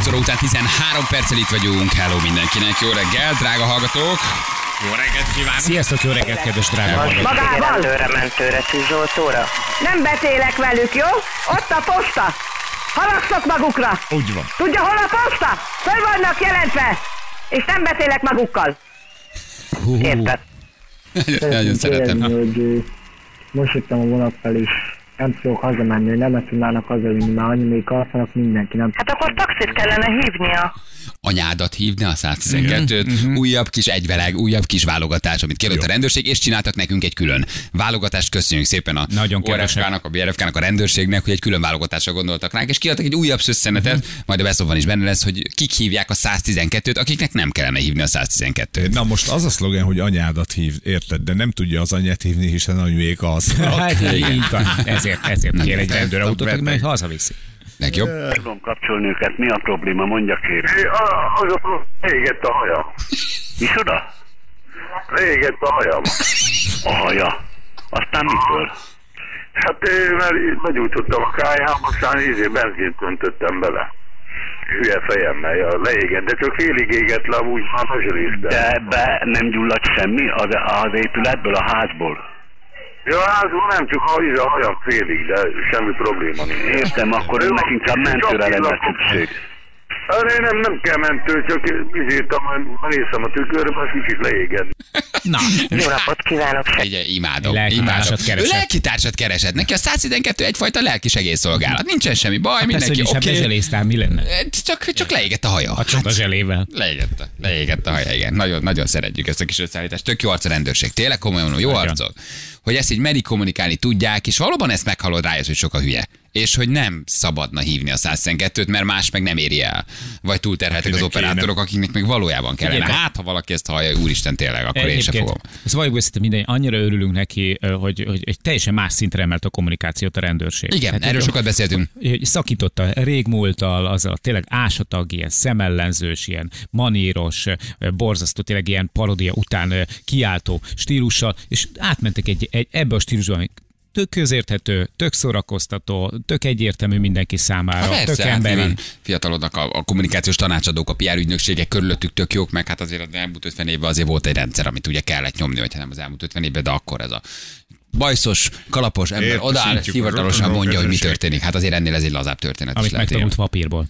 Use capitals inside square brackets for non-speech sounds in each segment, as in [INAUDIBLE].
9 óra után 13 perccel itt vagyunk. Hello mindenkinek, jó reggel, drága hallgatók. Jó reggelt kívánok! Sziasztok, jó reggelt, kedves drága hallgatók. Magával? Előre mentőre, Zsoltóra. Nem beszélek velük, jó? Ott a posta. Haragszok magukra. Úgy van. Tudja, hol a posta? Föl vannak jelentve. És nem beszélek magukkal. Érted? Nagyon szeretem. Hogy most jöttem a vonat fel, és nem tudok hazamenni, nem tudnának hazavinni, már annyi még alszanak mindenki, nem Hát akkor taxit kellene hívnia. Anyádat hívni a 112-t, újabb kis egyveleg, újabb kis válogatás, amit kérült a rendőrség, és csináltak nekünk egy külön válogatást. Köszönjük szépen a Nagyon. ORFK-nak, a BRFK-nak, a rendőrségnek, hogy egy külön válogatásra gondoltak ránk, és kiadtak egy újabb szösszenetet, majd a beszóban is benne lesz, hogy kik hívják a 112-t, akiknek nem kellene hívni a 112-t. Na most az a szlogen, hogy anyádat hív, érted, de nem tudja az anyát hívni, hiszen anyuék az. Hát. [LAUGHS] Ezért, ezért kér egy rendőrautót, beteg. majd hazaviszi. Legjobb. tudom kapcsolni őket. Mi a probléma? Mondja kérem. Az a pro- Régett a haja. Micsoda? Régett a hajam. A haja. Aztán mitől? Hát ö, mert begyújtottam a kájhám, aztán izé benzint öntöttem bele. Hülye fejemmel, ja, leégett, de csak félig égett le, úgy már nagyrészben. De ebbe nem gyulladt semmi az, az épületből, a házból? Ja, házban nem csak a, a hajam félig, de semmi probléma nincs. Értem, akkor önnek inkább mentőre lenne szükség. Hát én nem, nem kell mentő, csak izéltem, néztem a tükörbe, az kicsit leégett. Na, Jó napot kívánok! Ugye, imádom. Lelkitársat imádom. keresett. Ő lelkitársat keresett. Neki a 112 egyfajta lelki segélyszolgálat. Nincsen semmi baj, hogy mindenki is oké. okay. bezseléztál, mi lenne? Csak, csak leégett a haja. A csata zselével. Leégett, a- leégett a haja, igen. Nagyon, nagyon szeretjük ezt a kis összeállítást. Tök jó arc a rendőrség. Tényleg komolyan jó arcok. Hogy ezt így merik kommunikálni tudják, és valóban ezt meghallod rájössz, hogy sok a hülye. És hogy nem szabadna hívni a 112-t, mert más meg nem éri el. Vagy túlterheltek az Akinek kéne. operátorok, akiknek meg valójában kellene. Figyelj, Hát, ha valaki ezt hallja, úristen tényleg, akkor én sem fogom. ez valljuk őszintén minden, annyira örülünk neki, hogy, hogy egy teljesen más szintre emelt a kommunikációt a rendőrség. Igen, Tehát, erről sokat beszéltünk. szakította régmúltal, azzal tényleg ásatag, ilyen szemellenzős, ilyen maníros, borzasztó, tényleg ilyen parodia után kiáltó stílussal, és átmentek egy, egy ebbe a stílusba, tök közérthető, tök szórakoztató, tök egyértelmű mindenki számára, Hát tök persze, hát emberi. fiatalodnak a, a, kommunikációs tanácsadók, a PR ügynökségek körülöttük tök jók, meg hát azért az elmúlt 50 évben azért volt egy rendszer, amit ugye kellett nyomni, vagy hát nem az elmúlt 50 évben, de akkor ez a bajszos, kalapos ember Értesítjük odáll, hivatalosan mondja, hogy mi történik. Hát azért ennél ez egy lazább történet is amit lehet. igen. megtanult papírból.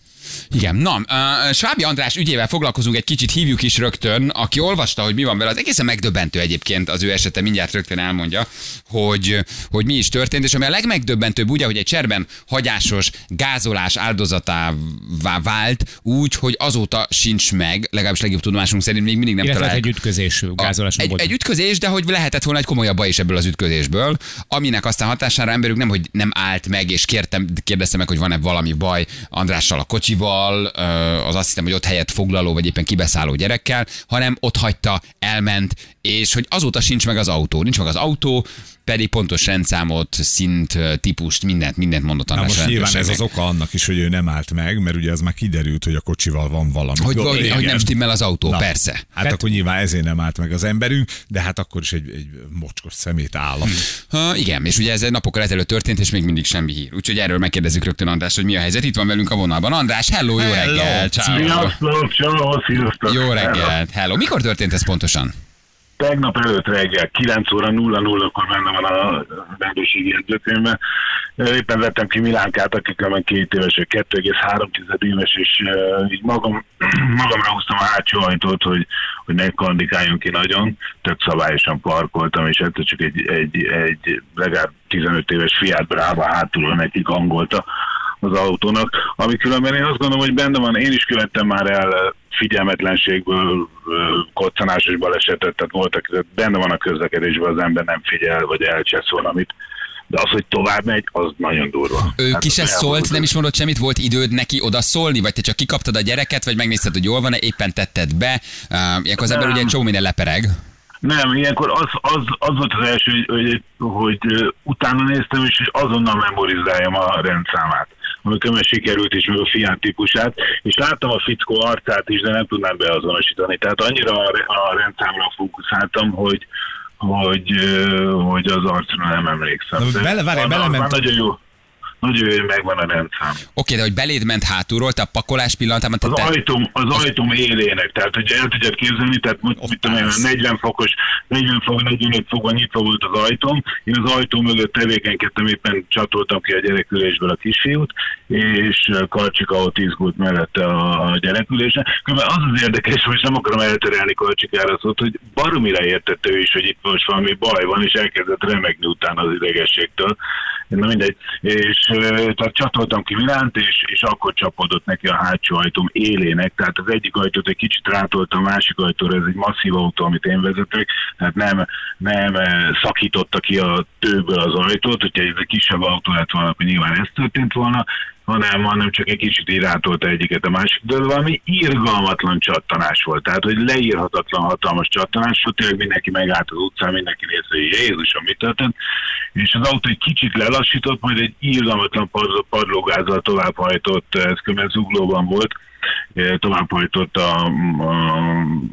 Igen, na, uh, Svábi András ügyével foglalkozunk egy kicsit, hívjuk is rögtön, aki olvasta, hogy mi van vele, az egészen megdöbbentő egyébként az ő esete, mindjárt rögtön elmondja, hogy, hogy mi is történt, és ami a legmegdöbbentőbb ugye, hogy egy cserben hagyásos gázolás áldozatává vált, úgy, hogy azóta sincs meg, legalábbis legjobb tudomásunk szerint még mindig nem Illetve találják. egy ütközés gázolás egy, volt. egy ütközés, de hogy lehetett volna egy komolyabb baj is ebből az ütközésből, aminek aztán hatására emberük nem, hogy nem állt meg, és kértem, kérdezte meg, hogy van-e valami baj Andrással a kocsival, ö, az azt hiszem, hogy ott helyett foglaló, vagy éppen kibeszálló gyerekkel, hanem ott hagyta, elment, és hogy azóta sincs meg az autó. Nincs meg az autó, pedig pontos rendszámot, szint, típust, mindent, mindent mondott Na most nyilván ez az oka annak is, hogy ő nem állt meg, mert ugye az már kiderült, hogy a kocsival van valami. Hogy, gond. hogy, hogy nem stimmel az autó, Na, persze. Hát akkor nyilván ezért nem állt meg az emberünk, de hát akkor is egy, egy mocskos szemét állam. Ha, igen, és ugye ez egy napokkal ezelőtt történt, és még mindig semmi hír. Úgyhogy erről megkérdezzük rögtön András, hogy mi a helyzet. Itt van velünk a vonalban. András, hello, jó Hello. reggel. Ciao. Sziasztok, sziasztok. Jó reggelt, hello. Mikor történt ez pontosan? Tegnap előtt reggel 9 óra 00-kor benne van a rendőrségi jegyzőkönyvben. Éppen vettem ki Milánkát, akik van két éves, vagy 2,3 éves, és így magam, [CLEARS THROAT] magamra húztam a hátsó ajtót, hogy, hogy ne kandikáljunk ki nagyon. Tök szabályosan parkoltam, és ettől csak egy, egy, egy legalább 15 éves Fiat Brava hátulról nekik angolta az autónak, ami különben én azt gondolom, hogy benne van, én is követtem már el figyelmetlenségből koccanásos balesetet, tehát voltak, benne van a közlekedésben, az ember nem figyel, vagy elcsesz valamit, de az, hogy tovább megy, az nagyon durva. Ő Hát ki se szólt, nem is mondott semmit, volt időd neki oda szólni, vagy te csak kikaptad a gyereket, vagy megnézted, hogy jól van-e, éppen tetted be. Uh, ilyenkor az ember ugye egy csomó minden lepereg. Nem, ilyenkor az, az, az volt az első, hogy, hogy, hogy utána néztem, és azonnal memorizáljam a rendszámát amikor meg sikerült is, meg a fián típusát, és láttam a fickó arcát is, de nem tudnám beazonosítani. Tehát annyira a, rendszámra fókuszáltam, hogy, hogy, hogy az arcra nem emlékszem. Bele- várjál, az- az belement- már Nagyon jó. Hogy megvan a rendszám. Oké, de hogy beléd ment hátulról, te a pakolás pillanatában, te, Az te, ajtóm, az ajtóm élének, tehát hogy el tudjad képzelni, tehát mit, mit tudom, én, 40 fokos, 40 fok, 45 fokban nyitva volt az ajtóm, én az ajtó mögött tevékenykedtem, éppen csatoltam ki a gyerekülésből a kisfiút, és Karcsika ott izgult mellette a, gyerekülésre. Különben az az érdekes, most nem akarom elterelni Karcsikára szót, hogy baromira értette ő is, hogy itt most valami baj van, és elkezdett remegni utána az idegességtől. Na mindegy, és csatoltam ki Milánt, és, és akkor csapódott neki a hátsó ajtóm élének, tehát az egyik ajtót egy kicsit rátoltam, a másik ajtóra, ez egy masszív autó, amit én vezetek, tehát nem, nem szakította ki a tőből az ajtót, hogyha ez egy kisebb autó lett volna, akkor nyilván ez történt volna, hanem, hanem csak egy kicsit így rátolta egyiket a másik, de valami irgalmatlan csattanás volt, tehát hogy leírhatatlan hatalmas csattanás. Volt, tényleg mindenki megállt az utcán, mindenki nézte, hogy Jézusom, mi történt, és az autó egy kicsit lelassított, majd egy irgalmatlan padló- padlógázzal továbbhajtott, ez zuglóban volt, továbbhajtott a, a,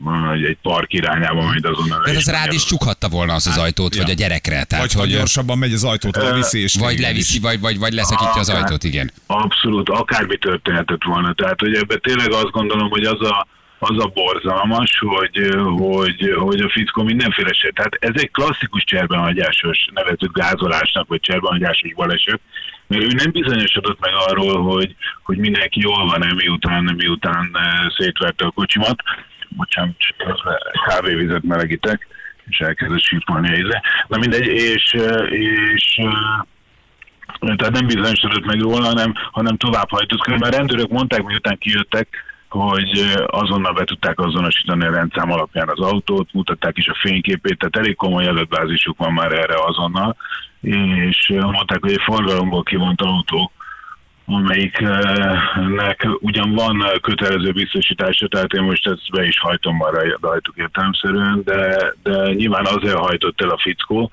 a, egy park irányába, majd azonnal. le az is rád is csukhatta volna az az ajtót, ja. vagy a gyerekre. Tehát, Vagy ha hogy, gyorsabban megy az ajtót, leviszi, és vagy leviszi, vagy, vagy, vagy leszakítja az ajtót, igen. Abszolút, akármi történhetett volna. Tehát, hogy ebben tényleg azt gondolom, hogy az a, az a borzalmas, hogy, hogy, hogy a fickó mindenféle se. Tehát ez egy klasszikus cserbenhagyásos nevezett gázolásnak, vagy cserbenhagyásos baleset, mert ő nem bizonyosodott meg arról, hogy, hogy mindenki jól van-e, miután, miután eh, szétverte a kocsimat. Bocsánat, kávévizet melegítek, és elkezdett sírpolni a íze. Na mindegy, és, eh, és eh, tehát nem bizonyosodott meg róla, hanem, hanem továbbhajtott. Különben a rendőrök mondták, miután kijöttek, hogy azonnal be tudták azonosítani a rendszám alapján az autót, mutatták is a fényképét, tehát elég komoly adatbázisuk van már erre azonnal, és mondták, hogy egy forgalomból kivont autó, amelyiknek ugyan van kötelező biztosítása, tehát én most ezt be is hajtom már rajtuk értelemszerűen, de, de nyilván azért hajtott el a fickó,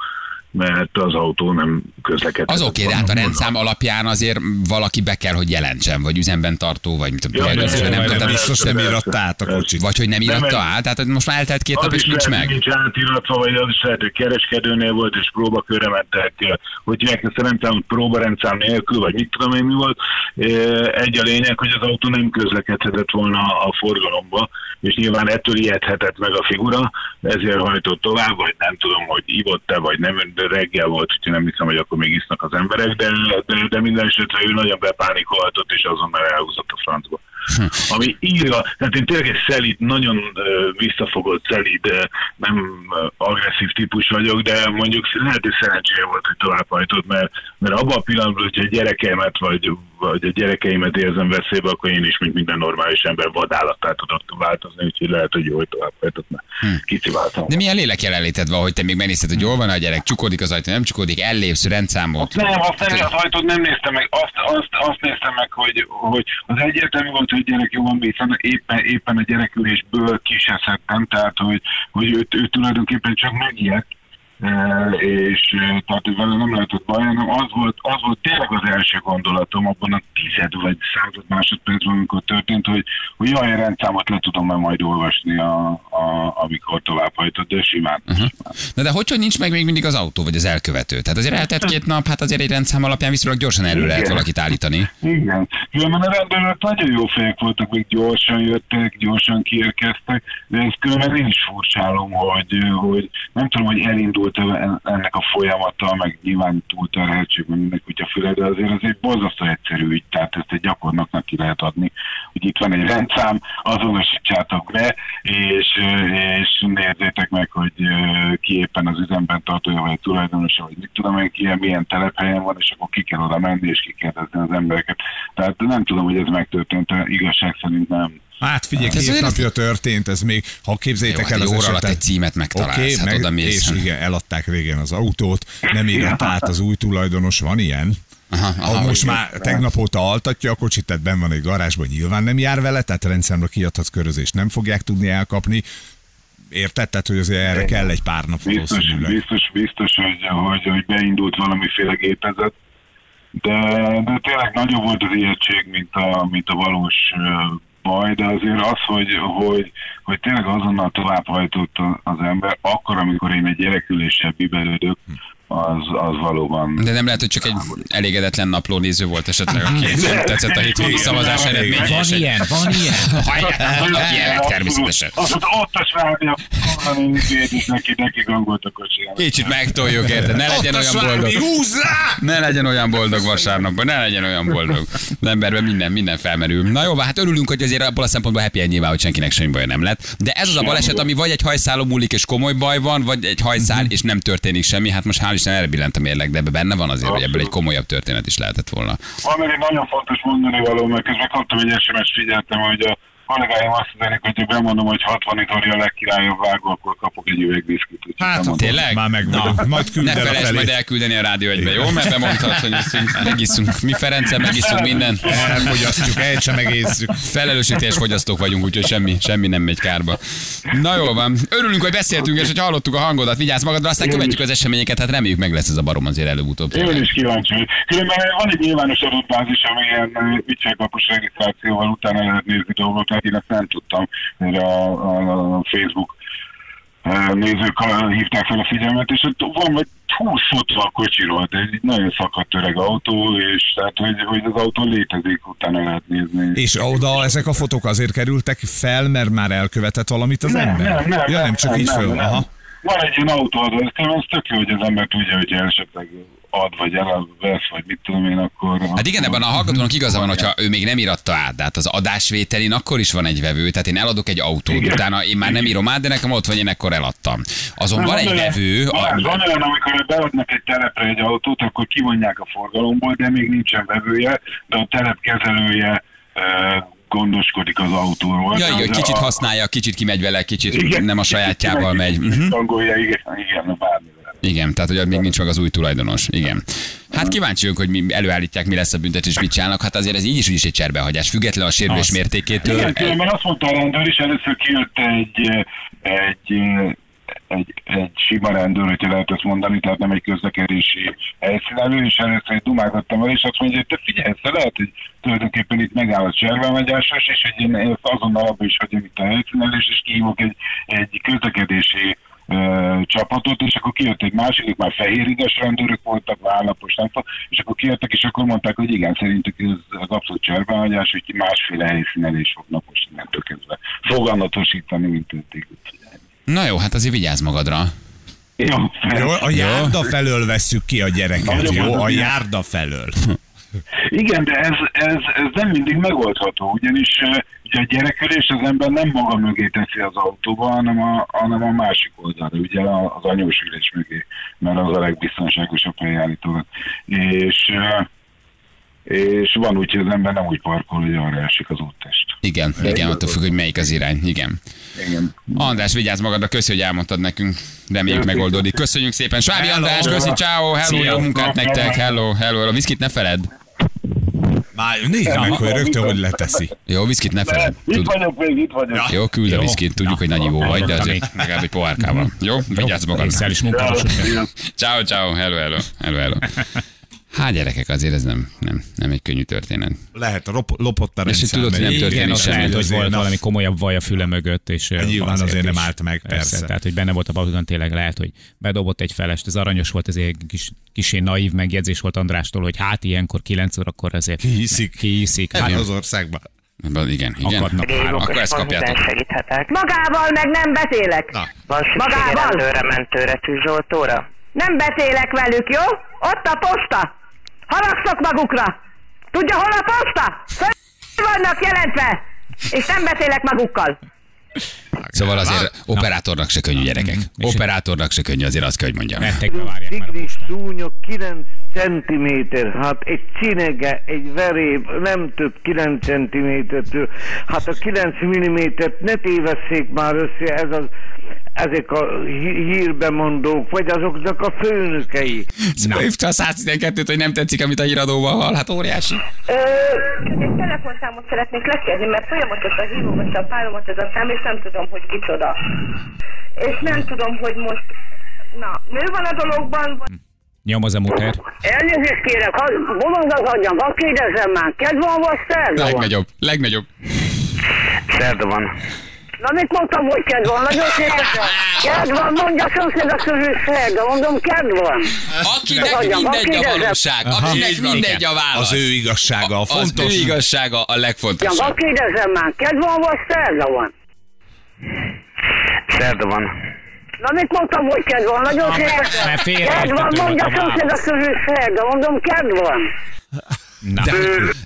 mert az autó nem közlekedett. Az oké, de hát a rendszám alapján azért valaki be kell, hogy jelentsen, vagy üzemben tartó, vagy mit tudom, Ja, nem Vagy nem tudom. biztos nem íratta át a kocsit. Vagy hogy nem Nem, íratta át, tehát most már eltelt két nap, és nincs meg. Nincs átiratva, vagy az is lehet, hogy kereskedőnél volt, és próbakörre mentek, hogy hívják ezt a rendszámot próbarendszám nélkül, vagy mit tudom én mi volt. Egy a lényeg, hogy az autó nem közlekedhetett volna a forgalomba, és nyilván ettől ijedhetett meg a figura, ezért hajtott tovább, vagy nem tudom, hogy ivott-e, vagy nem, de reggel volt, úgyhogy nem hiszem, hogy akkor még isznak az emberek, de, de, de minden esetre ő nagyon bepánikolhatott, és azonnal elhúzott a francba. Ami írva, tehát én tényleg egy szelíd, nagyon visszafogott szelíd, ö, nem agresszív típus vagyok, de mondjuk lehet, hogy szerencséje volt, hogy továbbhajtott, mert, mert abban a pillanatban, hogyha a gyerekeimet vagy, vagy a gyerekeimet érzem veszélybe, akkor én is, mint minden normális ember vadállattá tudok változni, úgyhogy lehet, hogy jó, hogy továbbhajtott, mert kiciváltam. De milyen lélek jelenléted van, hogy te még megnézted, hogy jól van a gyerek, csukódik az ajtó, nem csukódik, ellépsz, rendszámot. Nem, azt nem, az ajtót nem néztem meg, azt, azt, azt néztem meg, hogy, hogy az egyértelmű volt, a gyerek jó van, hiszen éppen, éppen a gyerekülésből kiseszedtem, tehát hogy, hogy őt, őt tulajdonképpen csak megijedt, és tehát vele nem lehetett baj, hanem az volt, az volt tényleg az első gondolatom abban a tized vagy század másodpercben, amikor történt, hogy, hogy jaj, rendszámot le tudom -e majd olvasni, a, a, amikor továbbhajtott, de simán. Uh-huh. Na de hogy, hogy nincs meg még mindig az autó, vagy az elkövető? Tehát azért eltett két nap, hát azért egy rendszám alapján viszonylag gyorsan elő lehet Igen. valakit állítani. Igen. Különben a rendőrök nagyon jó fejek voltak, még gyorsan jöttek, gyorsan kiérkeztek, de ezt különben én is furcsálom, hogy, hogy nem tudom, hogy elindult -e ennek a folyamata, meg nyilván túlterheltség, meg mindenki kutya füle, de azért ez egy borzasztó egyszerű ügy, tehát ezt egy gyakornoknak ki lehet adni, hogy itt van egy rendszám, azonosítsátok be, és, és nézzétek meg, hogy ki éppen az üzemben tartója, vagy a tulajdonosa, vagy mit tudom én, ki milyen telephelyen van, és akkor ki kell oda menni, és kikérdezni az embereket. Tehát nem tudom, hogy ez megtörtént, igazság szerint nem. Hát figyelj, Hát két napja történt, ez még, ha képzeljétek Jó, hát el egy az óra alatt esetet. egy címet megtalálsz, Oké, hát oda mész. és igen, eladták régen az autót, nem írt át az új tulajdonos, van ilyen? Aha, Ha aha, most hogy- már tegnap óta altatja a kocsit, tehát benn van egy garázsban, nyilván nem jár vele, tehát rendszerre kiadhatsz körözést, nem fogják tudni elkapni. Érted? Tehát, hogy azért erre kell egy pár nap Biztos, valószínűleg. biztos, biztos hogy, hogy, hogy beindult valamiféle gépezet, de, de tényleg nagyobb volt az ijegység, mint a, mint a valós baj, de azért az, hogy, hogy, hogy tényleg azonnal továbbhajtott az ember, akkor, amikor én egy gyereküléssel bibelődök, az, az valóban... De nem lehet, hogy csak egy elégedetlen naplónéző volt esetleg, aki nem tetszett a hétvégi szavazás eredménye. Van ilyen, van ilyen. Hallják, ilyenek természetesen. Az ott a svábja, neki, neki gangolt a kocsijának. Kicsit megtoljuk, érted? Ne legyen olyan boldog. Ne legyen olyan boldog vasárnapban, ne legyen olyan boldog. Az emberben minden, minden felmerül. Na jó, hát örülünk, hogy azért abból a szempontból happy end nyilván, hogy senkinek semmi baja nem lett. De ez az a baleset, ami vagy egy hajszálon múlik és komoly baj van, vagy egy hajszál és nem történik semmi. Hát most hál' Isten erre billent a mérleg, de ebben benne van azért, hogy ebből egy komolyabb történet is lehetett volna. Van még egy nagyon fontos mondani való, mert közben kaptam egy SMS, figyeltem, hogy a kollégáim azt üzenik, hogy ha bemondom, hogy 60 itori a legkirályabb vágó, akkor kapok egy üveg viszkit. Hát, bemondom. Tényleg? Már meg vagyok. [LAUGHS] Majd küld Ne felejtsd majd elküldeni a rádió egybe, jó? Mert bemondtad, hogy iszunk, megiszunk. Mi Ferencel megiszunk minden. Elfogyasztjuk, el sem egészük. Felelősségteljes fogyasztók vagyunk, úgyhogy semmi, semmi nem megy kárba. Na jó van. Örülünk, hogy beszéltünk, és hogy hallottuk a hangodat. Vigyázz magadra, aztán követjük az eseményeket, hát reméljük meg lesz ez a barom azért előbb-utóbb. Én is kíváncsi. Különben van egy nyilvános adatbázis, ami ilyen viccselkapos regisztrációval utána lehet nézni dolgokat, én ezt nem tudtam, hogy a, a, a Facebook eh, nézők eh, hívták fel a figyelmet, és ott van vagy 20 fotó a kocsiról, de egy nagyon szakadt öreg autó, és tehát, hogy, hogy az autó létezik, utána lehet nézni. És oda ezek a fotók azért kerültek fel, mert már elkövetett valamit az ember? ja, nem, csak így föl. Aha. Van egy ilyen autóadó, ez ez tök jó, hogy az ember tudja, hogy esetleg ad, vagy elvesz, vagy mit tudom én, akkor... Hát igen, ebben a hallgatónak igaza van, hogyha ő még nem íratta át, de hát az adásvételin akkor is van egy vevő, tehát én eladok egy autót, Igen. utána én már nem írom át, de nekem ott van, én akkor eladtam. Azon van egy olyan- vevő, van a, olyan, amikor beadnak egy telepre egy autót, akkor kivonják a forgalomból, de még nincsen vevője, de a telep kezelője eh, gondoskodik az autóról. ja, igen, kicsit a- használja, kicsit kimegy vele, kicsit Igen, nem a kicsit sajátjával kimegy, megy. kicsit Mhm. Tangolja, igen, igen, bármivel. Igen, tehát hogy még nincs meg az új tulajdonos. Igen. Hát kíváncsi vagyok, hogy mi előállítják, mi lesz a büntetés, mit csinálnak. Hát azért ez így is, úgy is egy cserbehagyás, független a sérülés mértékétől. Igen, különben azt mondta a rendőr is, először kijött egy, egy, egy, egy sima rendőr, hogyha lehet ezt mondani, tehát nem egy közlekedési helyszínelő, és először egy dumágattam el, és azt mondja, hogy te figyelj, ezt lehet, hogy tulajdonképpen itt megáll a cservelmegyásos, és egy én azonnal abba is hagyom itt a helyszínelés, és kihívok egy, egy közlekedési ö, csapatot, és akkor kijött egy másik, már fehérigas rendőrök voltak, vállapos, nem tudom, és akkor kijöttek, és akkor mondták, hogy igen, szerintük ez az abszolút cserbehagyás, hogy másféle helyszínelés fognak most innentől kezdve foganatosítani, mint eddig. Na jó, hát azért vigyázz magadra. Jó, Jó, a járda felől vesszük ki a gyereket, jó? A járda felől. Igen, de ez, ez, ez nem mindig megoldható, ugyanis ugye a gyerekülés az ember nem maga mögé teszi az autóba, hanem a, hanem a másik oldalra, ugye a- az anyós ülés mögé, mert az a legbiztonságosabb hely állítólag. És, és van úgy, hogy az ember nem úgy parkol, hogy arra esik az úttest. Igen, igen, attól függ, hogy melyik az irány. Igen. Igen. András, vigyázz magadra, köszi, hogy elmondtad nekünk. Reméljük megoldódik. Köszönjük szépen. Svábi Hello. András, köszi, ciao, hello, Szia. jó munkát nektek, hello, hello, hello. Viszkit ne feled. Már nézd meg, hogy rögtön hogy leteszi. Jó, viszkit ne feled. Itt Tud, vagyok még, itt vagyok. jó, küld a viszkit, tudjuk, hogy nagy ivó vagy, de azért legalább egy pohárkával. Jó, vigyázz magadra. Észszel is munkálosok. Ciao, ciao, hello, hello, hello, hello. Hát gyerekek, azért ez nem, nem, nem egy könnyű történet. Lehet, rop, lopott a És rendszer. tudod, hogy nem történik Igen, semmi. lehet, hogy Azért volt valami komolyabb vaj a füle mögött, és ö, Nyilván azért nem állt meg, persze. Tehát, hogy benne volt a autóban, tényleg lehet, hogy bedobott egy felest, ez aranyos volt, ez egy kis, kisé naív megjegyzés volt Andrástól, hogy hát ilyenkor 9 órakor azért Ki hiszik? ki hiszik. Hát Hát, az országban. Igen, igen. Akadnak három. Akkor ezt kapjátok. van, segíthetek. Magával meg nem beszélek. Na. Van Magával? mentőre, tűzoltóra? Nem beszélek velük, jó? Ott a posta. Haragszok magukra. Tudja, hol a posta? Föl vannak jelentve. És nem beszélek magukkal. Szóval azért operátornak se könnyű gyerekek. Operátornak se könnyű, azért azt kell, hogy mondjam. Nettekbe várják már a szúnyog 9 centiméter, hát egy cinege, egy veréb, nem több 9 centimétertől. Hát a 9 millimétert ne tévesszék már össze, ez az, ezek a hí- hírbemondók, vagy azoknak a főnökei. Na. Hívta a 112-t, hogy nem tetszik, amit a híradóban hall. Hát óriási. Ö, egy telefonszámot szeretnék lekérni, mert folyamatosan hívom össze a páromat ez a szám, és nem tudom, hogy kicsoda. És nem tudom, hogy most... Na, nő van a dologban, vagy... Nyom az a muter. Elnézést kérek, ha bolond az agyam, ha kérdezem már, kedv van vagy szerda? Legnagyobb, legnagyobb. Szerda van. Na, mit mondtam, hogy kedv van? Nagyon szépen. Kedv van, mondja a szomszédok közül szerda. Mondom, kedv van. Akinek Mondjam, mindegy a valóság, Aha. akinek mindegy a válasz. Az ő igazsága a Az fontos. ő igazsága a Ja, legfontosabb. ha kérdezem már, kedv van, vagy szerda van? Szerda van. Na, mit mondtam, hogy kedv van? Nagyon szépen. Kedv van, mondja szomszédok közül szerda. Mondom, kedv van. Na, De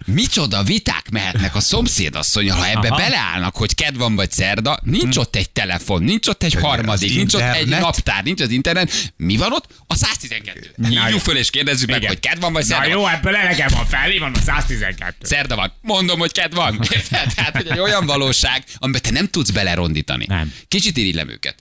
micsoda viták mehetnek a szomszédasszonyal, ha ebbe Aha. beleállnak, hogy kedv van vagy szerda, nincs ott egy telefon, nincs ott egy harmadik, nincs ott egy naptár, nincs az internet. Mi van ott? A 112. Hívjuk föl és kérdezzük meg, hogy kedv van vagy Na szerda. jó, ebből elegem van fel, mi van a 112? Szerda van. Mondom, hogy kedv van. [LAUGHS] Tehát, hogy egy olyan valóság, amiben te nem tudsz belerondítani. Nem. Kicsit irigylem őket.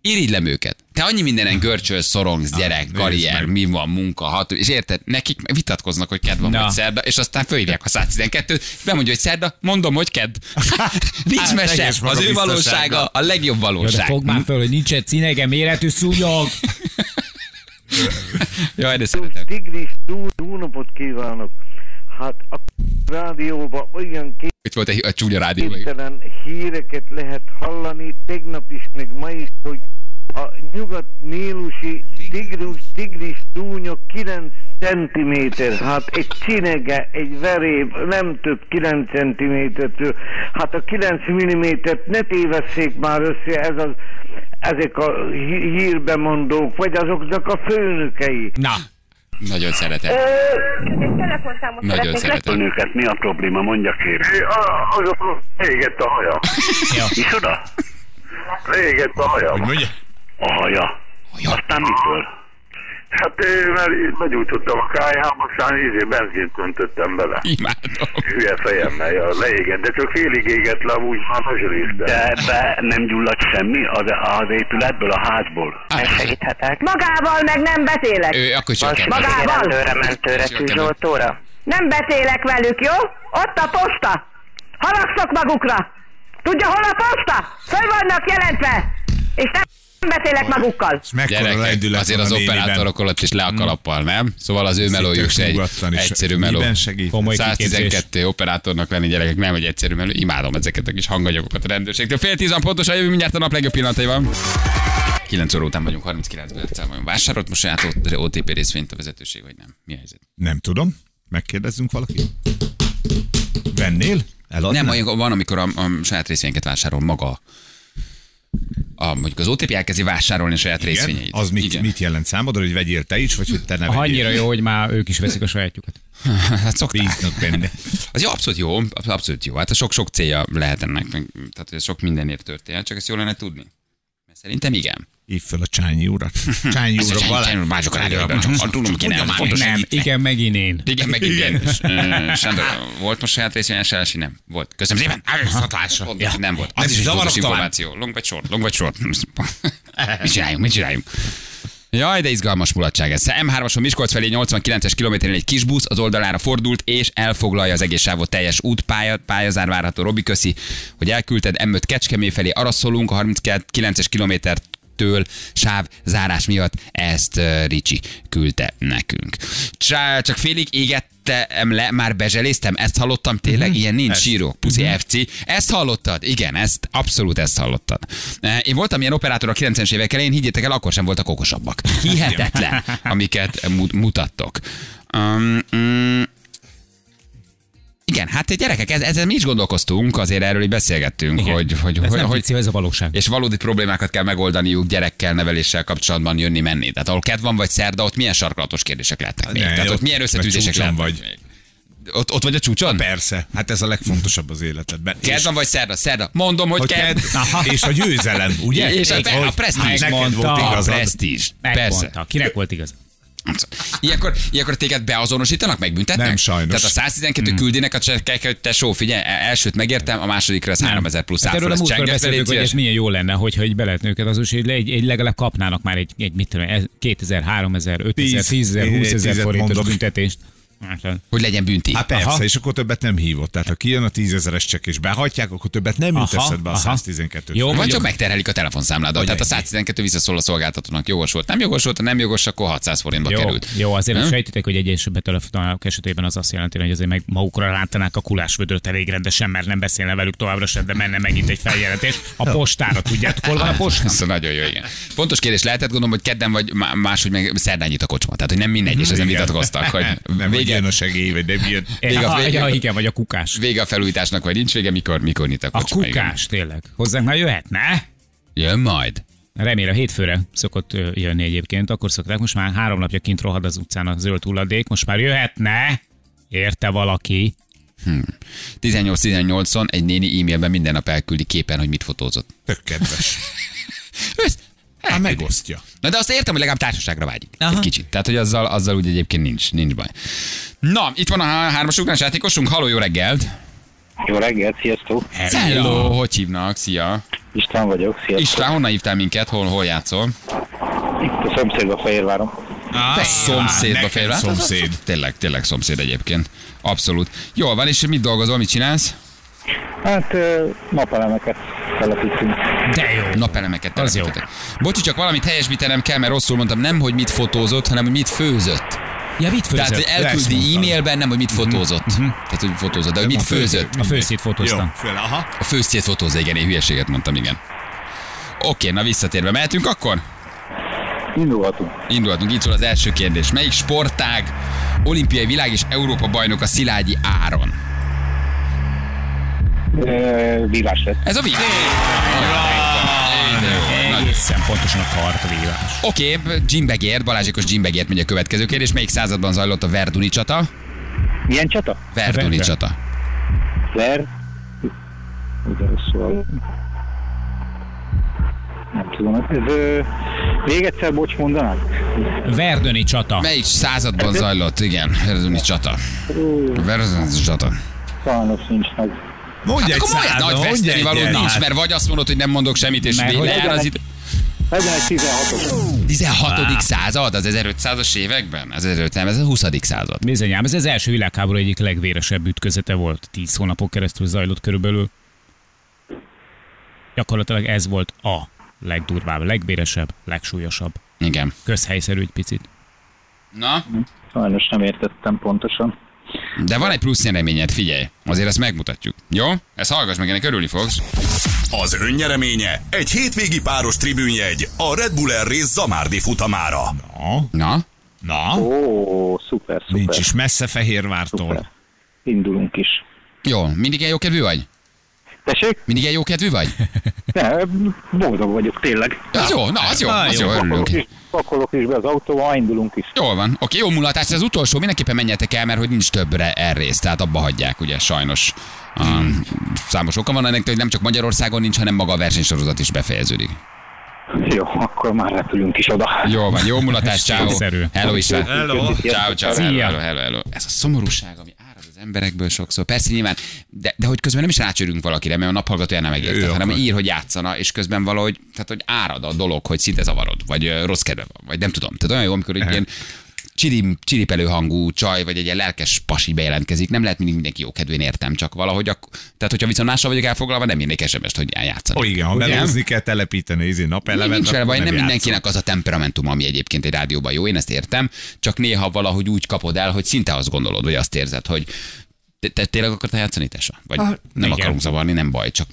Irigylem őket. Te annyi mindenen görcsölsz, szorongsz, gyerek, nézd karrier, mi van, munka, hat, és érted? Nekik vitatkoznak, hogy kedv van Na. vagy szerda, és aztán fölhívják a 112-t, bemondja, hogy szerda, mondom, hogy kedd. [LAUGHS] Nincs Hát, mese, az ő valósága a legjobb Jó, de valóság. fog már föl, hogy nincs egy cinege méretű szúnyog. [LAUGHS] Jaj, de szeretem. Tigris, jó, jó napot kívánok. Hát a rádióban olyan Itt volt egy, a csúnya rádió. híreket lehet hallani, tegnap is, meg ma is, hogy a nyugat-nílusi tigris, tigris szúnyog 9 centiméter, hát egy csinege, egy veréb, nem több 9 centimétertől, hát a 9 millimétert ne tévesszék már össze, ez az, ezek a hí- hírbemondók, vagy azoknak a főnökei. Na, Nagyon szeretem. Ö, egy telefonszámot Nagyon szeretnék szeretem. Önöket mi a probléma? Mondja kérem. Az a pro- égett a haja. [LAUGHS] Micsoda? Égett a haja. Hogy mondja? A haja. Aztán mitől? Hát mert begyújtottam a kályhába, aztán izé benzint öntöttem bele. Imádom. Hülye fejemmel, ja, leégett, de csak félig égett le, úgy már nagy részben. De ebbe nem gyulladt semmi az, az épületből, a házból? Segíthetek? Magával meg nem beszélek. Ő akkor csak Magával? rendőre, mentőre, tűzoltóra? Nem beszélek velük, jó? Ott a posta. Haragszok magukra. Tudja, hol a posta? Föl vannak jelentve. És nem beszélek magukkal. És mekkora Gyerekek, lendület azért az operátorok alatt is le a kalappal, nem? Szóval az ő melójuk se egy egyszerű meló. Miben segít? Komoly 112 operátornak lenni gyerekek, nem egy egyszerű meló. Imádom ezeket a kis hanganyagokat a rendőrségtől. Fél tízan pontosan jövő mindjárt a nap legjobb pillanataiban. 9 óra után vagyunk, 39 perccel vagyunk. Vásárolt most saját OTP részvényt a vezetőség, vagy nem? Mi a helyzet? Nem tudom. Megkérdezzünk valakit. Vennél? Eladnál? Nem, olyan- van, amikor a, a saját részvényeket vásárol maga. A, mondjuk az OTP elkezdi vásárolni a saját Igen? részvényeit. Az mit, Igen. mit jelent számodra, hogy vegyél te is, vagy hogy te ne vegyél? annyira jó, hogy már ők is veszik a sajátjukat. [LAUGHS] Hát szokták. Bíznak benne. Az jó, abszolút jó, abszolút jó. Hát a sok-sok célja lehet ennek, tehát sok mindenért történhet, csak ezt jól lenne tudni. Mert szerintem igen. Hív fel a Csányi urat. Csányi úr, mások a rádióban, csak tudom, ki nem, Nem, igen, megint én. Igen, meg igen. És, ö, Sándor, volt most saját részvényes elsi? Nem. Volt. Köszönöm szépen. Pont, Nem volt. Az is tovább. információ. Long vagy short, long vagy short. [LAUGHS] mit csináljunk, mit csináljunk? Jaj, de izgalmas mulatság ez. M3-ason Miskolc felé 89-es kilométerén egy kis busz az oldalára fordult, és elfoglalja az egész sávot teljes útpálya, pályazár várható. Robi, köszi, hogy elküldted. M5 Kecskemé felé arra szólunk, a 39-es kilométert től sáv zárás miatt ezt Ricsi küldte nekünk. Csak félig égettem le, már bezseléztem, ezt hallottam tényleg, ilyen nincs, sírok, puszi FC. Ezt hallottad? Igen, ezt, abszolút ezt hallottad. Én voltam ilyen operátor a 90-es évek elején, higgyétek el, akkor sem voltak okosabbak. Hihetetlen, amiket mu- mutattok. Um, mm, igen, hát gyerekek, ez, ezzel mi is gondolkoztunk, azért erről így beszélgettünk, Igen. hogy, hogy, ez hogy, nem hogy, fikció, ez a valóság. és valódi problémákat kell megoldaniuk gyerekkel, neveléssel kapcsolatban jönni-menni. Tehát ahol kedv van vagy szerda, ott milyen sarkalatos kérdések lehetnek még? Ne, Tehát ott ott milyen összetűzések lehetnek vagy. még? Ott, ott vagy a csúcson? Persze, hát ez a legfontosabb az életedben. Kedv van vagy szerda? Szerda. Mondom, hogy, hogy kedd. és a győzelem, ugye? És a, Hogy a presztízs. volt Megmondta. A igazad. presztízs. Persze. Megmondta. Kinek volt igaz? Ilyenkor, ilyenkor téged beazonosítanak, megbüntetnek? Nem, sajnos. Tehát a 112 hmm. küldének a csekek, hogy tesó, figyelj, e- elsőt megértem, a másodikra az 3000 plusz Hát erről a múltkor hogy ez milyen jó lenne, hogyha egy be lehetne őket azonosítani, hogy egy, egy legalább kapnának már egy, egy mit tudom, én, 2000, 3000, 5000, Tíz. 10 000, 20 Tízet ezer forintos mondok. büntetést. Hát, Hogy legyen bünti. Hát persze, Aha. és akkor többet nem hívott. Tehát ha kijön a tízezeres csekk és behagyják, akkor többet nem jut eszedbe a aha. 112 Jó, Vagy csak megterhelik a telefonszámládat. Tehát a ennyi. 112 visszaszól a szolgáltatónak. Jogos volt, nem jogos volt, ha nem jogos, akkor 600 forintba Jó, került. jó, azért Nem? nem? sejtitek, hogy egyes betelefonálók esetében az azt jelenti, hogy azért meg magukra rántanák a kulásvödröt elég rendesen, mert nem beszélne velük továbbra sem, de menne megint egy feljelentés. A postára, tudjátok, hol van a posta? Ez nagyon jó, igen. Fontos kérdés lehetett, gondolom, hogy kedden vagy má- máshogy meg szerdán nyit a kocsma. Tehát, hogy nem mindegy, és ezen Igen. vitatkoztak, hogy Nem, hogy vége, jön a segély, vagy nem jön. Vége a- vége- ja, igen, vagy a kukás. vége a felújításnak, vagy nincs vége, mikor, mikor nyit a A igen. kukás, tényleg. Hozzánk már jöhetne? Jön majd. Remélem hétfőre szokott jönni egyébként, akkor szokták. Most már három napja kint rohad az utcán a zöld hulladék, most már jöhetne? Érte valaki? 18-18-on egy néni e-mailben minden nap elküldi képen, hogy mit fotózott. Tök kedves. [LAUGHS] Ez- Hát megosztja. Na de azt értem, hogy legalább társaságra vágyik. Aha. Egy kicsit. Tehát, hogy azzal, azzal úgy egyébként nincs, nincs baj. Na, itt van a há- hármas ugrás játékosunk. Haló, jó reggelt! Jó reggelt, sziasztok! Hello, hogy hívnak? Szia! István vagyok, sziasztok! István, honnan hívtál minket? Hol, hol játszol? Itt a szomszédba Fehérváron. Te szomszédba félre. szomszéd. Tényleg, tényleg szomszéd egyébként. Abszolút. Jól van, és mit dolgozol, mit csinálsz? Hát napelemeket telepítünk. De jó. Napelemeket jó. telepítetek. Bocsi, csak valamit helyesbítenem kell, mert rosszul mondtam. Nem, hogy mit fotózott, hanem hogy mit főzött. Ja, mit Tehát, főzött? ezt elküldi e-mailben, nem, hogy mit fotózott. Tehát, hogy fotózott, de hogy mit főzött. A főszét Jó, fotóztam. föl, aha. A főztjét fotózza, igen, én hülyeséget mondtam, igen. Oké, na visszatérve, mehetünk akkor? Indulhatunk. Indulhatunk, itt szól az első kérdés. Melyik sportág olimpiai világ és Európa bajnok a Szilágyi Áron? Vívás lesz. Ez a világ. Egészen pontosan a kartvívás. Oké, Jim Begért, Balázsikos Jim Begért megy a következő kérdés. Melyik században zajlott a Verduni csata? Milyen csata? Verduni Ver- csata. Ver. Ugye rosszul. Nem tudom, ez ö, még egyszer bocs mondanád? Verdöni csata. Melyik században zajlott? Igen, Verduni csata. Verduni csata. Sajnos nincs meg. Mondj egy Akkor százat, nagy mondj veszteni egy való nincs, mert vagy azt mondod, hogy nem mondok semmit, és Mert vé- hogy lejár az egy 16-os. 16. század, az 1500-as években? Az 1500, nem, ez a 20. század. Bizonyám, ez az első világháború egyik legvéresebb ütközete volt. Tíz hónapok keresztül zajlott körülbelül. Gyakorlatilag ez volt a legdurvább, legvéresebb, legsúlyosabb. Igen. Közhelyszerű egy picit. Na, Sajnos nem értettem pontosan. De van egy plusz reményed, figyelj. Azért ezt megmutatjuk. Jó? Ezt hallgass meg, ennek örülni fogsz. Az önnyereménye egy hétvégi páros tribünjegy a Red Bull Air Race Zamárdi futamára. Na, Na, na, Ó, szuper, szuper. nincs is messze Fehérvártól. Szuper. Indulunk is. jó. Mindig ilyen jókedvű vagy? Tessék? Mindig ilyen jókedvű vagy? Ne, boldog vagyok, tényleg. Az jó, na, az jó, Na, az jó, jó, örülünk. Pakolok is, pakolok is be az autóba, indulunk is. Jól van. Oké, jó mulatás, ez az utolsó, mindenképpen menjetek el, mert hogy nincs többre elrész, tehát abba hagyják, ugye, sajnos. Um, számos oka van ennek, hogy nem csak Magyarországon nincs, hanem maga a versenysorozat is befejeződik. Jó, akkor már repülünk is oda. Jó van, jó mulatás, ciao. Hello István. Hello. Ciao, ciao, hello, hello, hello. Ez a szomorúság, ami emberekből sokszor. Persze nyilván, de, de hogy közben nem is rácsörünk valakire, mert a naphallgatója nem megérte, hanem akar. ír, hogy játszana, és közben valahogy, tehát hogy árad a dolog, hogy szinte zavarod, vagy rossz kedve van, vagy nem tudom. Tehát olyan jó, amikor egy ilyen csirim, csiripelő hangú csaj, vagy egy ilyen lelkes pasi bejelentkezik, nem lehet mindig mindenki jó kedvén értem, csak valahogy, ak- tehát hogyha viszont mással vagyok elfoglalva, nem írnék sms hogy eljátszani. Ó, igen, ha melózni kell telepíteni, izé napelemet, Nincs vele akkor baj, nem játszol. mindenkinek az a temperamentum, ami egyébként egy rádióban jó, én ezt értem, csak néha valahogy úgy kapod el, hogy szinte azt gondolod, vagy azt érzed, hogy te, te tényleg akartál játszani, Tessa? Vagy Ah, nem igen. akarunk zavarni, nem baj, csak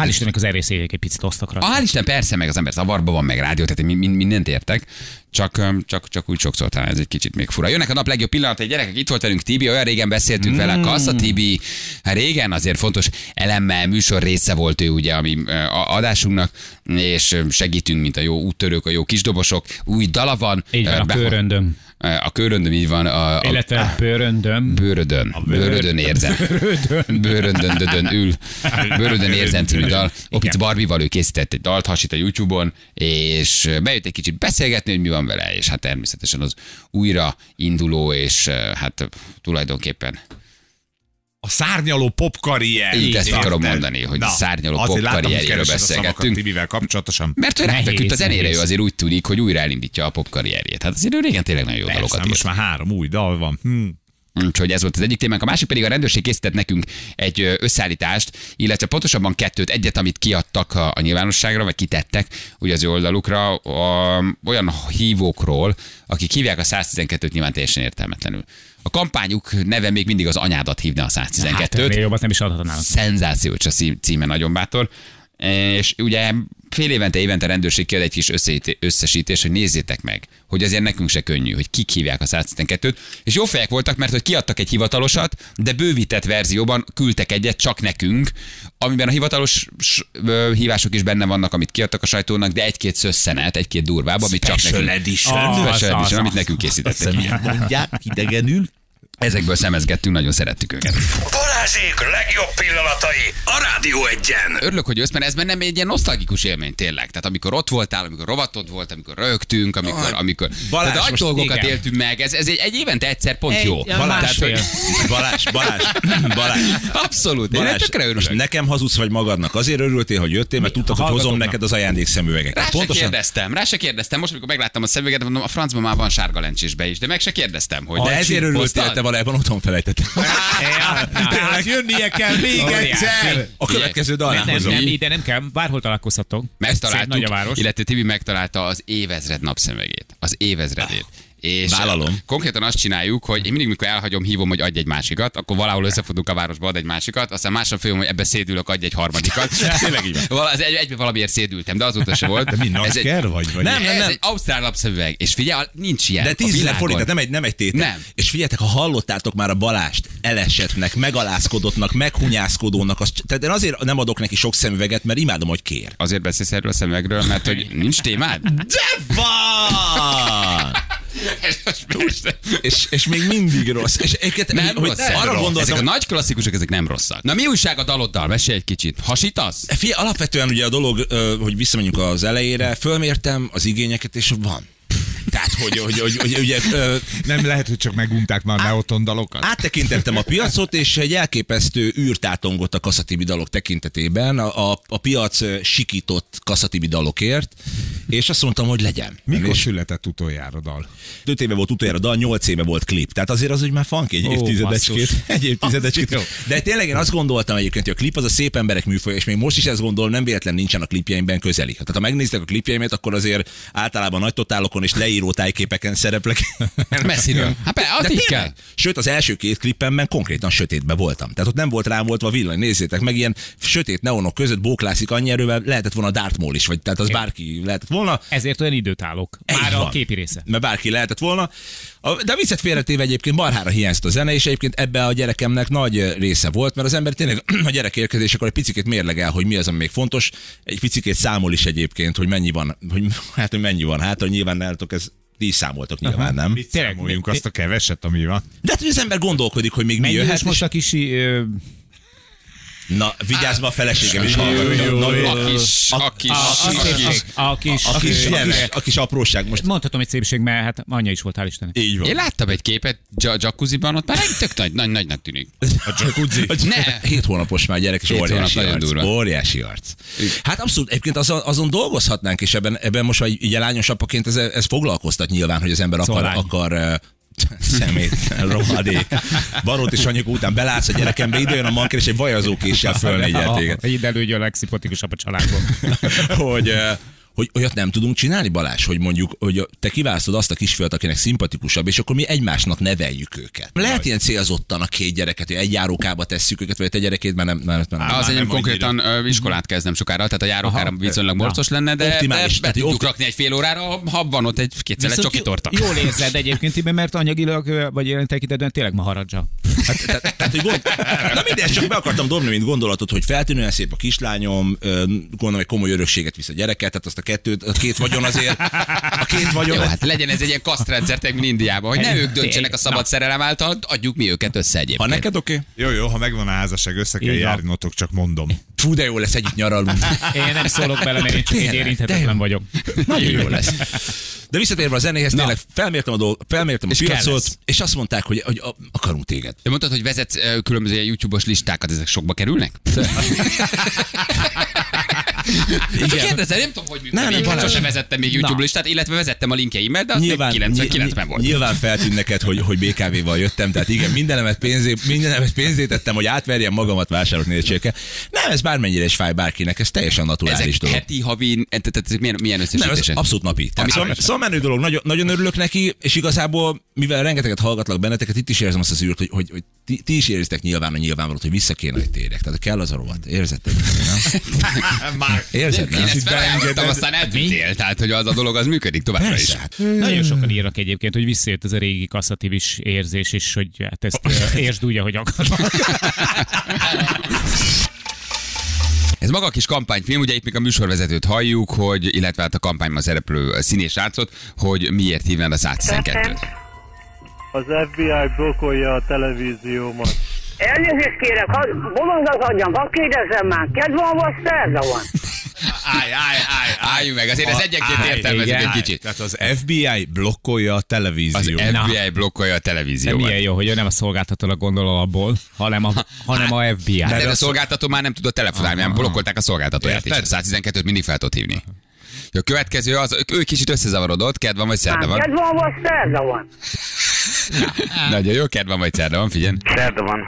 Hál' Istennek az erészélyek egy picit osztak rá. Hál' Isten, persze, meg az ember zavarba van, meg rádió, tehát én min- mindent értek, csak, csak, csak úgy sokszor talán ez egy kicsit még fura. Jönnek a nap legjobb pillanatai, gyerekek, itt volt velünk Tibi, olyan régen beszéltünk mm. vele, Kassa Tibi, hát régen azért fontos elemmel, műsor része volt ő ugye a mi ö, a- adásunknak, és segítünk, mint a jó úttörők, a jó kisdobosok, új dala van. Így van, a be- köröndöm. A köröndöm így van. A, a, Illetve bőröndöm. Bőrödön. Bőrödön érzem. Bőrödön, dödön ül. [LAUGHS] Bőrödön érzem című dal. Opic Barbival ő készített egy dalt, hasít a YouTube-on, és bejött egy kicsit beszélgetni, hogy mi van vele, és hát természetesen az újra induló, és hát tulajdonképpen A szárnyaló pop karrier. Így ezt akarom mondani, hogy Na, szárnyaló a szavakat beszélgettünk. Tibivel kapcsolatosan. mert ő ráfeküdt a zenére, ő azért úgy tűnik, hogy újra elindítja a pop karrierjét. Hát azért ő régen tényleg nagyon jó Persze, dalokat most írt. már három új dal van. Hm. Úgyhogy ez volt az egyik témánk. A másik pedig a rendőrség készített nekünk egy összeállítást, illetve pontosabban kettőt, egyet, amit kiadtak a, nyilvánosságra, vagy kitettek ugye az ő oldalukra, olyan hívókról, akik hívják a 112-t nyilván teljesen értelmetlenül. A kampányuk neve még mindig az anyádat hívna a 112-t. Hát, jobbat nem is adhatnának. Szenzációs a címe, nagyon bátor. És ugye fél évente, évente rendőrség kiad egy kis összesítés, hogy nézzétek meg, hogy azért nekünk se könnyű, hogy kik hívják a 112-t. És jó fejek voltak, mert hogy kiadtak egy hivatalosat, de bővített verzióban küldtek egyet csak nekünk, amiben a hivatalos hívások is benne vannak, amit kiadtak a sajtónak, de egy-két szösszenet, egy-két durvább, amit csak Special nekünk. edition. Ah, Az, Special az, edition, amit nekünk készítettek. Mondják idegenül? Ezekből szemezgettünk, nagyon szerettük őket. Balázsék legjobb pillanatai a Rádió egyen. Örülök, hogy jössz, mert ez bennem egy ilyen nosztalgikus élmény tényleg. Tehát amikor ott voltál, amikor rovatod volt, amikor rögtünk, amikor, Ah, amikor Balázs, tehát nagy dolgokat igen. éltünk meg. Ez, ez egy, egy évente egyszer pont Egy- jó. ja, Tehát, hogy- Balázs, Balázs, [LAUGHS] Balázs. Abszolút. Én Balázs, most örülök. nekem hazudsz vagy magadnak. Azért örültél, hogy jöttél, mert tudtad, hogy hozom neked az ajándékszemüvegeket. Rá se kérdeztem, rá se kérdeztem. Most, amikor megláttam a szemüveget, mondom, a francban már van sárga lencsésbe is, de meg se kérdeztem, hogy De ezért örültél, valójában otthon felejtetted. Tehát jönnie kell még egyszer. A következő Nem, nem, dalán nem, ide nem kell, bárhol találkozhatok. Szép Megtaláltuk, nagy a város. illetve Tibi megtalálta az évezred napszemegét. Az évezredét. És Vállalom. konkrétan azt csináljuk, hogy én mindig, mikor elhagyom, hívom, hogy adj egy másikat, akkor valahol összefutunk a városba, ad egy másikat, aztán másnap följöm, hogy ebbe szédülök, adj egy harmadikat. [LAUGHS] Tényleg így van. Az egy, valamiért szédültem, de azóta se volt. De mi, Ez egy, vagy? vagy Nem, nem, ez nem. egy ausztrál lapszemüveg, és figyelj, nincs ilyen. De a 10 ezer világon. forint, nem egy, nem egy tétel. Nem. És figyeljetek, ha hallottátok már a Balást elesetnek, megalázkodottnak, meghunyászkodónak, azt, tehát én azért nem adok neki sok szemüveget, mert imádom, hogy kér. Azért beszélsz erről a szemüvegről, mert hogy nincs témád? De van! És, és még mindig rossz. És egyébként, Nem hogy rossz, arra arra gondoltam, Ezek a nagy klasszikusok, ezek nem rosszak. Na mi újság a daloddal? Mesélj egy kicsit. Hasítasz? Figyelj, alapvetően ugye a dolog, hogy visszamenjünk az elejére, fölmértem az igényeket, és van. Tehát, hogy, hogy, hogy, hogy ugye, ö, Nem lehet, hogy csak megunták már a Neoton dalokat? áttekintettem a piacot, és egy elképesztő űrt átongott a kaszatibi dalok tekintetében, a, a, a piac sikított kaszatibi dalokért, és azt mondtam, hogy legyen. Mikor És született utoljára dal? 5 éve volt utoljára dal, 8 éve volt klip. Tehát azért az, hogy már funky egy évtizedecskét. basszus. Egy évtizedecskét. De tényleg én azt gondoltam egyébként, hogy a klip az a szép emberek műfaja, és még most is ezt gondolom, nem véletlen nincsen a klipjeimben közeli. Tehát ha megnéztek a klipjeimet, akkor azért általában nagy totálokon és leíró tájképeken szereplek. [LAUGHS] Messziről. Hát be, így kell. Sőt, az első két klippemben konkrétan sötétben voltam. Tehát ott nem volt rám volt a villany. Nézzétek meg, ilyen sötét neonok között bóklászik annyi erővel, lehetett volna Darth Maul is, vagy tehát az bárki lehetett volna. Ezért olyan időt állok. Így Már a van. képi része. Mert bárki lehetett volna. A- De a viccet félretéve egyébként marhára hiányzott a zene, és egyébként ebbe a gyerekemnek nagy része volt, mert az ember tényleg [CLEARS THROAT] a gyerek érkezésekor egy picit mérlegel, hogy mi az, ami még fontos. Egy picit számol is egyébként, hogy mennyi van, hogy, [LAUGHS] hát, hogy mennyi van. Hát, hogy nyilván nálatok ez ti is számoltok nyilván, nem? Mit számoljunk azt a keveset, ami van? De hát, hogy az ember gondolkodik, hogy még mi jöhet. most a kisi... Ö, Na, vigyázz, ma a feleségem is hallgat. jó, Na, jó. A kis, a kis, a, kis. a kis... A kis, apróság most. Mondhatom egy szépség, mert hát anyja is volt, hál' Istennek. Így van. Én láttam egy képet ja- jacuzziban, ott már egy tök nagy, nagy, nagynak tűnik. A jacuzzi. Ne. Hét hónapos már gyerek, és óriási arc. durva. Óriási arc. Hát abszolút, egyébként azon, azon dolgozhatnánk, és ebben, ebben most, hogy ugye lányos apaként ez, ez foglalkoztat nyilván, hogy az ember akar, Szóval akar szemét, rohadék. Barót és anyuk után belátsz a gyerekembe, ide jön a manker, és egy vajazókéssel fölnégyel téged. Így elődje a legszimpatikusabb a családban. hogy, eh, hogy olyat nem tudunk csinálni, Balázs, hogy mondjuk, hogy te kiválasztod azt a kisfiat, akinek szimpatikusabb, és akkor mi egymásnak neveljük őket. Lehet ilyen célzottan a két gyereket, hogy egy járókába tesszük őket, vagy te gyerekét, már nem, nem, nem, nem. Az nem egy konkrétan ö, iskolát kezdem sokára, tehát a járókára Aha. viszonylag morcos lenne, de, Optimális, be tehát tudjuk opti- rakni egy fél órára, ha- van ott egy kétszer egy csoki torta. Jól érzed egyébként, mert anyagilag, vagy jelen tekintetben tényleg maharadzsa. Hát, tehát, tehát, hogy gond... Na mindegy, csak be akartam dobni, mint gondolatot, hogy feltűnően szép a kislányom, gondolom, hogy komoly örökséget visz a gyereket, tehát azt a kettőt, a két vagyon azért, a két vagyon. Jó, hát legyen ez egy ilyen kasztrendszer, mint Indiában, hogy ne ők döntsenek a szabad szerelem által, adjuk mi őket össze Ha egyébként. neked oké? Jó, jó, ha megvan a házasság, össze kell Így járnotok, csak mondom. Fú, de jó lesz, együtt nyaralunk. Én nem szólok bele, mert én csak de érinthetetlen vagyok. Nagyon jó lesz. De visszatérve a zenéhez, tényleg felmértem a, dolg, felmértem a És piacot, és azt mondták, hogy, hogy akarunk téged. Mondtad, hogy vezetsz ö, különböző YouTube-os listákat, ezek sokba kerülnek? Igen. Kérdezem, nem tudom, hogy működik. Nem, nem, sosem vezettem még YouTube listát, illetve vezettem a linkjeimmel, de az Nyilván, még 99-ben ny- volt. nyilván feltűnt neked, hogy, hogy BKV-val jöttem, tehát igen, mindenemet pénzé, mindenemet pénzét tettem, hogy átverjem magamat vásárolni nézséke. Nem, ez bármennyire is fáj bárkinek, ez teljesen naturális Ezek dolog. heti, havi, tehát tehát ezek milyen, milyen Nem, ez abszolút napi. Tehát szóval, szóval menő dolog, nagyon, nagyon örülök neki, és igazából, mivel rengeteget hallgatlak benneteket, itt is érzem azt az űrt, hogy, hogy, hogy ti, ti, is érzitek nyilván a nyilvánvalót, hogy vissza kéne, hogy térjek. Tehát kell az a rovat. Érzed te? nem? [LAUGHS] Már Érzed, Én nem? ezt felajánlottam, aztán eltűntél, tehát hogy az a dolog az működik továbbra is. Hát, Nagyon sokan írnak egyébként, hogy visszajött ez a régi kasszativis érzés, és hogy hát ezt [LAUGHS] értsd úgy, ahogy akarod. [LAUGHS] Ez maga a kis kampányfilm, ugye itt még a műsorvezetőt halljuk, hogy, illetve hát a kampányban szereplő színés látszot, hogy miért hívnád a 112-t. Az FBI blokkolja a televíziómat. Elnézést kérek, ha bolond az agyam, ha kérdezzem már, kedv van vagy szerda van? Állj, állj, állj, Álljunk meg, azért ez egyenként Állj, igen. egy kicsit. Tehát az FBI blokkolja a Az televíziót. FBI blokkolja a De televíziót. milyen jó, hogy ő nem a szolgáltatónak gondol abból, hanem a, hanem a FBI. Hát ez a a szolgáltató már nem tudott telefonálni, mert blokkolták a szolgáltatóját is. A Érted? 112-t mindig fel tudott hívni. A következő az, ő kicsit összezavarodott, kedv van vagy szerda van. Kedv van vagy szerda van? Nagyon jó, kedv van vagy szerda van, figyelj. Szerda van.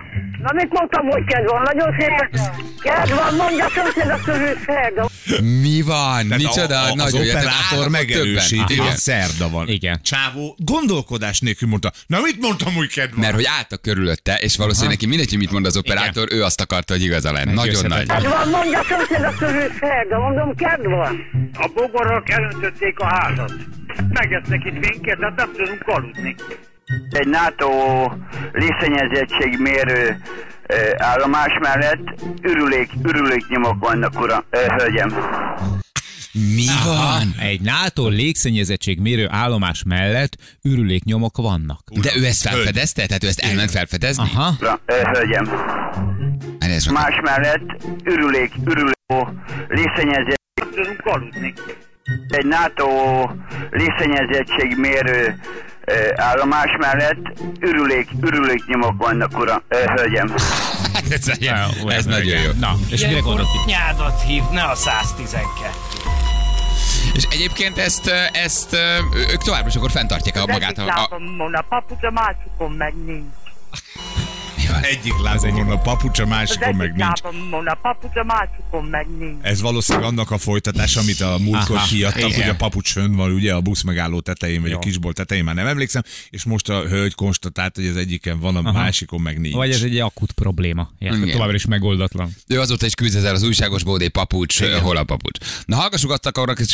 Na mit mondtam, hogy kedv van? Nagyon szépen. Kedv van, mondja szomszéd a közül szerda. Mi van? Tehát Micsoda? a, a, az jó. Tehát operátor megerősíti, hogy Igen. szerda van. Igen. Csávó gondolkodás nélkül mondta, na mit mondtam, hogy kedv van? Mert hogy álltak körülötte, és valószínűleg neki mindegy, hogy mit mond az operátor, ő azt akarta, hogy igaza lenne. Nagyon nagy. Kedv van, mondja szomszéd a közül szerda. Mondom, kedv van. A bogarak elöntötték a házat. Megesznek itt minket, hát nem tudunk aludni. Egy NATO lészennyezettségmérő ö, állomás mellett ürülék, ürüléknyomok vannak, uram, hölgyem. Mi van? Egy NATO légszennyezettség mérő állomás mellett ürüléknyomok vannak. De ő ezt felfedezte? Tehát ő ezt elment felfedezni? Aha. Uram, hölgyem. Meg- Más mellett ürülék, ürülék, lészennyezettség Nem tudunk aludni. egy NATO lészennyezettségmérő ö, állomás mellett ürülék, ürüléknyomok vannak, uram, ö, hölgyem. [LAUGHS] Ez, Jó, ez nagyon jó. Na, és mire gondolt itt? Nyádat hív, ne a 112. És egyébként ezt, ezt ők továbbra is akkor fenntartják a magát. A, a, a papucs, a másikon meg nincs. Egyik lábamon a papucs, a Az másikon meg egyik nincs. lábamon a papucs, a másikon meg nincs. Ez valószínűleg annak a folytatás, amit a múltkor kiadtak, igen. hogy a papucs fönn van, ugye a busz megálló tetején, vagy Jó. a kisbolt tetején, már nem emlékszem, és most a hölgy konstatált, hogy az egyiken van, a Aha. másikon meg nincs. Vagy ez egy akut probléma. Ilyen, Igen. továbbra is megoldatlan. ő azóta is küzd ezzel az újságos bódé papucs, ö, hol a papucs. Na hallgassuk azt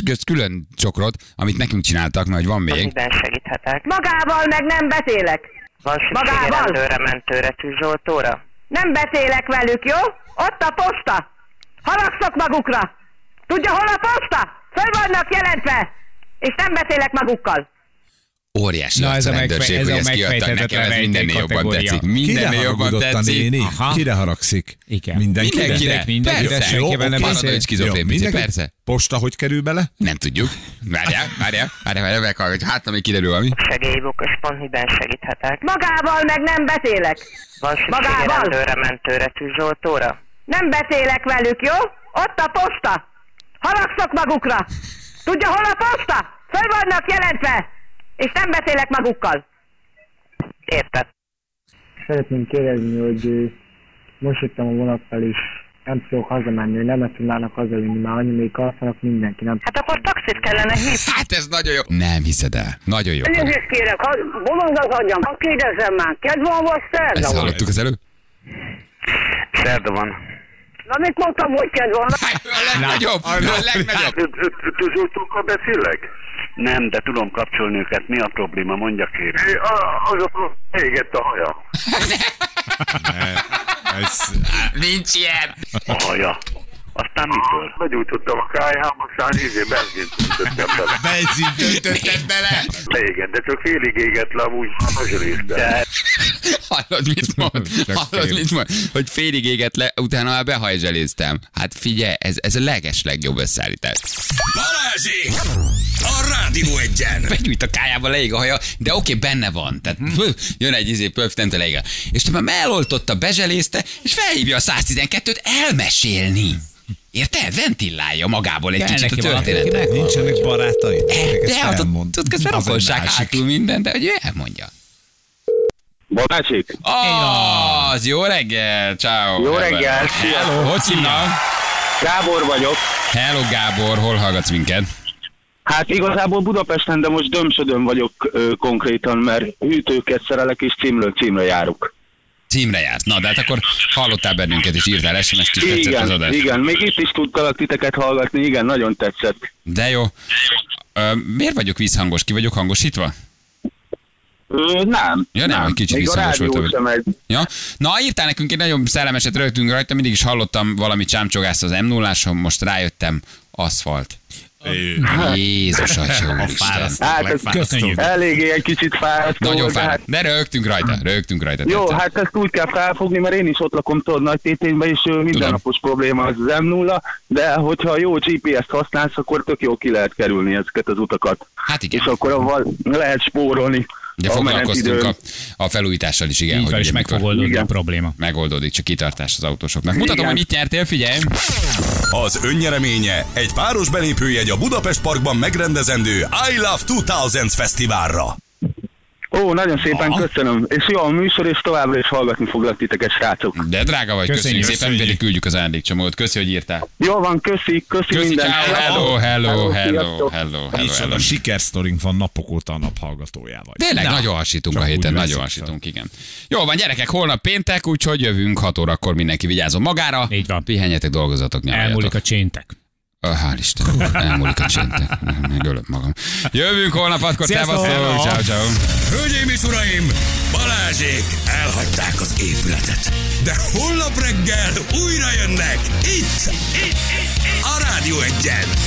ezt külön csokrot, amit nekünk csináltak, mert van még. Miben segíthetek? Magával meg nem beszélek. Van szüksége Magával? rendőre, mentőre, tűzoltóra? Nem beszélek velük, jó? Ott a posta. Haragszok magukra. Tudja, hol a posta? Föl vannak jelentve. És nem beszélek magukkal. Óriási Na, ez a a megfe- rendőrség, ez hogy a ezt kiadtak. Nekem ez mindennél jobban tetszik. Mindennél jobban tetszik. néni? Aha. Kire haragszik? Igen. Mindenkire? Mindenkire. Mindenkire, Persze. Jó, nem oké. Paranoid skizofrén persze. Posta hogy kerül bele? Nem tudjuk. Várjál, várjál, várjál, várjál, meghallgatj. Hát, ami kiderül valami. Segélybokos miben segíthetek? Magával meg nem beszélek. Van szüksége Magával? rendőre, mentőre, tűzoltóra? Nem beszélek velük, jó? Ott a posta. Haragszok magukra. Tudja, hol a posta? Föl vannak jelentve. És nem beszélek magukkal. Érted? Szeretném kérdezni, hogy most jöttem a vonattal, és nem tudok hazamenni, nem tudnának hazavinni, már annyi még alszanak mindenki, nem Hát akkor taxit kellene hívni. Hát ez nagyon jó. Nem hiszed el. Nagyon jó. Elnézést kérek, ha bolond az agyam, ha kérdezzem már, kedv van vagy szerda Ezt van? hallottuk az előbb? Szerda van. Na mit mondtam, hogy kedv van? A legnagyobb, a legnagyobb. Tűzoltókkal beszélek? Nem, de tudom kapcsolni őket. Mi a probléma? Mondja kérem. Az a égett a haja. [LAUGHS] Ez, Nincs ilyen. A haja. Aztán mitől? Begyújtottam a kájhám, aztán ízé benzint öntöttem bele. benzint öntötted bele? Igen, de csak félig égett le, amúgy hazsanéztem. De Hallod, mit mond? Hallod, mit mond? Hogy félig égett le, utána már behajzseléztem. Hát figyelj, ez, ez a leges legjobb összeállítás. Balázsék! A Rádió egyen! Begyújt a kájába, leég a haja, de oké, benne van. Tehát fő, jön egy izé, pöf, nem leég. És te már eloltotta, bezselézte, és felhívja a 112-t elmesélni. Érted? Ventilálja magából egy Kell kicsit a történetet. Nincsenek barátai? De hát ott közben másik. hátul minden, de hogy ő elmondja. Balázsék? Az, jó reggel, ciao. Jó reggel, Hello, hogy hívnak? Gábor vagyok. Hello Gábor, hol hallgatsz minket? Hát igazából Budapesten, de most dömsödön vagyok ö, konkrétan, mert hűtőket szerelek és címről címre járok. Címre jársz. Na, de hát akkor hallottál bennünket, és írtál SMS-t is, tetszett az Igen, adás. igen, még itt is tudtalak titeket hallgatni, igen, nagyon tetszett. De jó. Ö, miért vagyok vízhangos? Ki vagyok hangosítva? Ö, nem. Ja, nem, egy kicsit egy. Ja. Na, írtál nekünk egy nagyon szellemeset, rögtünk rajta, mindig is hallottam valami csámcsogást az m 0 most rájöttem, aszfalt. Jézus, atya úristen. Hát ez Köszönjük. eléggé egy kicsit fárasztó. Nagyon de hát- fáradt. De rögtünk rajta, rögtünk rajta. Jó, tetszett. hát ezt úgy kell felfogni, mert én is ott lakom tudod nagy tétényben, és mindennapos probléma az az M0, de hogyha jó GPS-t használsz, akkor tök jó ki lehet kerülni ezeket az utakat. Hát igen. És akkor avval lehet spórolni. De a foglalkoztunk a, a felújítással is, igen. Így hogy és ugye meg fog mikor oldódni a probléma. Megoldódik, csak kitartás az autósoknak. Mutatom, Igen. hogy mit nyertél, figyelj! Az önnyereménye egy páros belépőjegy a Budapest Parkban megrendezendő I Love 2000 fesztiválra. Ó, nagyon szépen köszönöm. És jó a műsor, és továbbra is hallgatni foglak titeket, srácok. De drága vagy, köszönjük, Köszönjük, szépen, köszönjük. pedig küldjük az ajándékcsomót. Köszi, hogy írtál. Jó van, köszi, köszi, Köszi, minden. hello, hello, hello, hello, hello, Micsoda hello. sikersztorink van napok óta a naphallgatójával. Tényleg, nagyon hasítunk a Csak héten, úgy nagyon hasítunk, igen. Jó van, gyerekek, holnap péntek, úgyhogy jövünk 6 órakor mindenki vigyázom magára. Így van. Pihenjetek, dolgozatok, nyaraljatok. Elmúlik a cséntek. Hál' Isten, elmúlik a csintek. Megölöm magam. Jövünk holnap, Sziasztok! szevasztok, ciao, ciao. Hölgyeim és uraim, Balázsék elhagyták az épületet. De holnap reggel újra jönnek itt, itt, itt, itt a Rádió egyen.